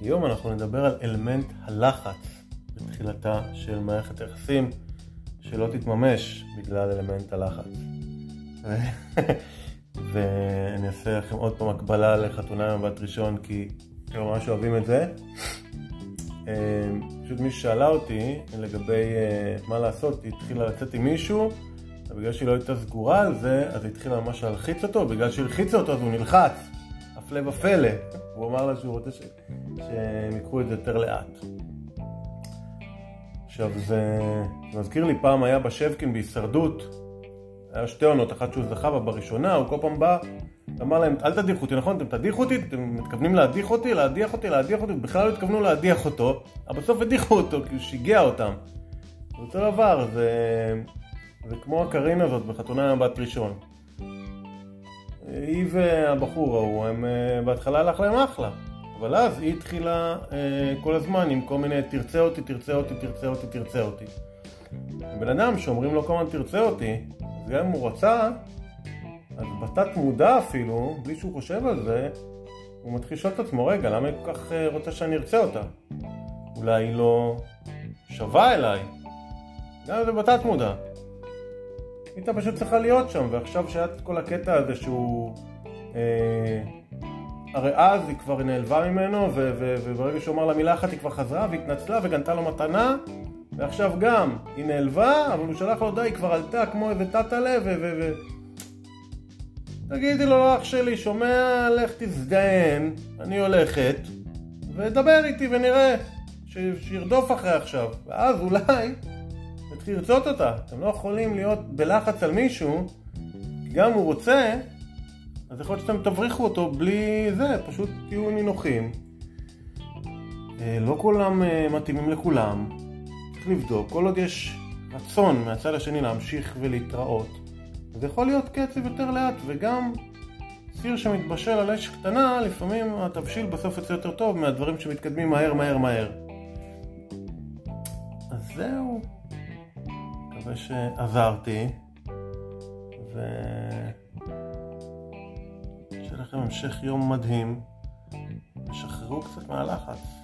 היום אנחנו נדבר על אלמנט הלחץ בתחילתה של מערכת היחסים, שלא תתממש בגלל אלמנט הלחץ. ואני אעשה לכם עוד פעם הקבלה לחתונה במבט ראשון, כי הם ממש אוהבים את זה. אה, פשוט מישהו שאלה אותי לגבי אה, מה לעשות, היא התחילה לצאת עם מישהו, ובגלל שהיא לא הייתה סגורה על זה, אז היא התחילה ממש להלחיץ אותו, בגלל שהלחיצה אותו אז הוא נלחץ. הפלא ופלא. הוא אמר לה שהוא רוצה ש... שהם ייקחו את זה יותר לאט. עכשיו זה מזכיר לי פעם היה בשבקין בהישרדות, היה שתי עונות, אחת שהוא זכה בה בראשונה, הוא כל פעם בא, אמר להם, אל תדיחו אותי, נכון? אתם תדיחו אותי? אתם מתכוונים להדיח אותי? להדיח אותי? להדיח אותי? בכלל לא התכוונו להדיח אותו, אבל בסוף הדיחו אותו, כי הוא שיגע אותם. זה אותו דבר, זה, זה כמו הקרין הזאת בחתונה בת ראשון. היא והבחור ההוא, הם אה, בהתחלה הלך להם אחלה. אבל אז היא התחילה אה, כל הזמן עם כל מיני תרצה אותי, תרצה אותי, תרצה אותי, תרצה אותי. בן אדם שאומרים לו כל הזמן תרצה אותי, אז גם אם הוא רצה, אז בתת מודע אפילו, בלי שהוא חושב על זה, הוא מתחיל לשאול את עצמו, רגע, למה היא כל כך אה, רוצה שאני ארצה אותה? אולי היא לא שווה אליי? גם זה בתת מודע. הייתה פשוט צריכה להיות שם, ועכשיו שהיה את כל הקטע הזה שהוא... אה, הרי אז היא כבר נעלבה ממנו, ו- ו- וברגע שהוא אמר לה מילה אחת היא כבר חזרה והתנצלה וגנתה לו מתנה, ועכשיו גם היא נעלבה, אבל הוא שלח לו די, היא כבר עלתה כמו איזה תת-עלה, ו... ו-, ו- תגידי לו, אח שלי, שומע, לך תזדיין, אני הולכת, ודבר איתי ונראה, ש- שירדוף אחרי עכשיו, ואז אולי תתחיל לרצות אותה. אתם לא יכולים להיות בלחץ על מישהו, גם הוא רוצה, אז יכול להיות שאתם תבריחו אותו בלי זה, פשוט תהיו נינוחים. אה, לא כולם אה, מתאימים לכולם, צריך לבדוק, כל עוד יש רצון מהצד השני להמשיך ולהתראות, זה יכול להיות קצב יותר לאט, וגם סיר שמתבשל על אש קטנה, לפעמים התבשיל בסוף יוצא יותר טוב מהדברים שמתקדמים מהר מהר מהר. אז זהו. מקווה שעזרתי, ושיהיה לכם המשך יום מדהים, ושחררו קצת מהלחץ.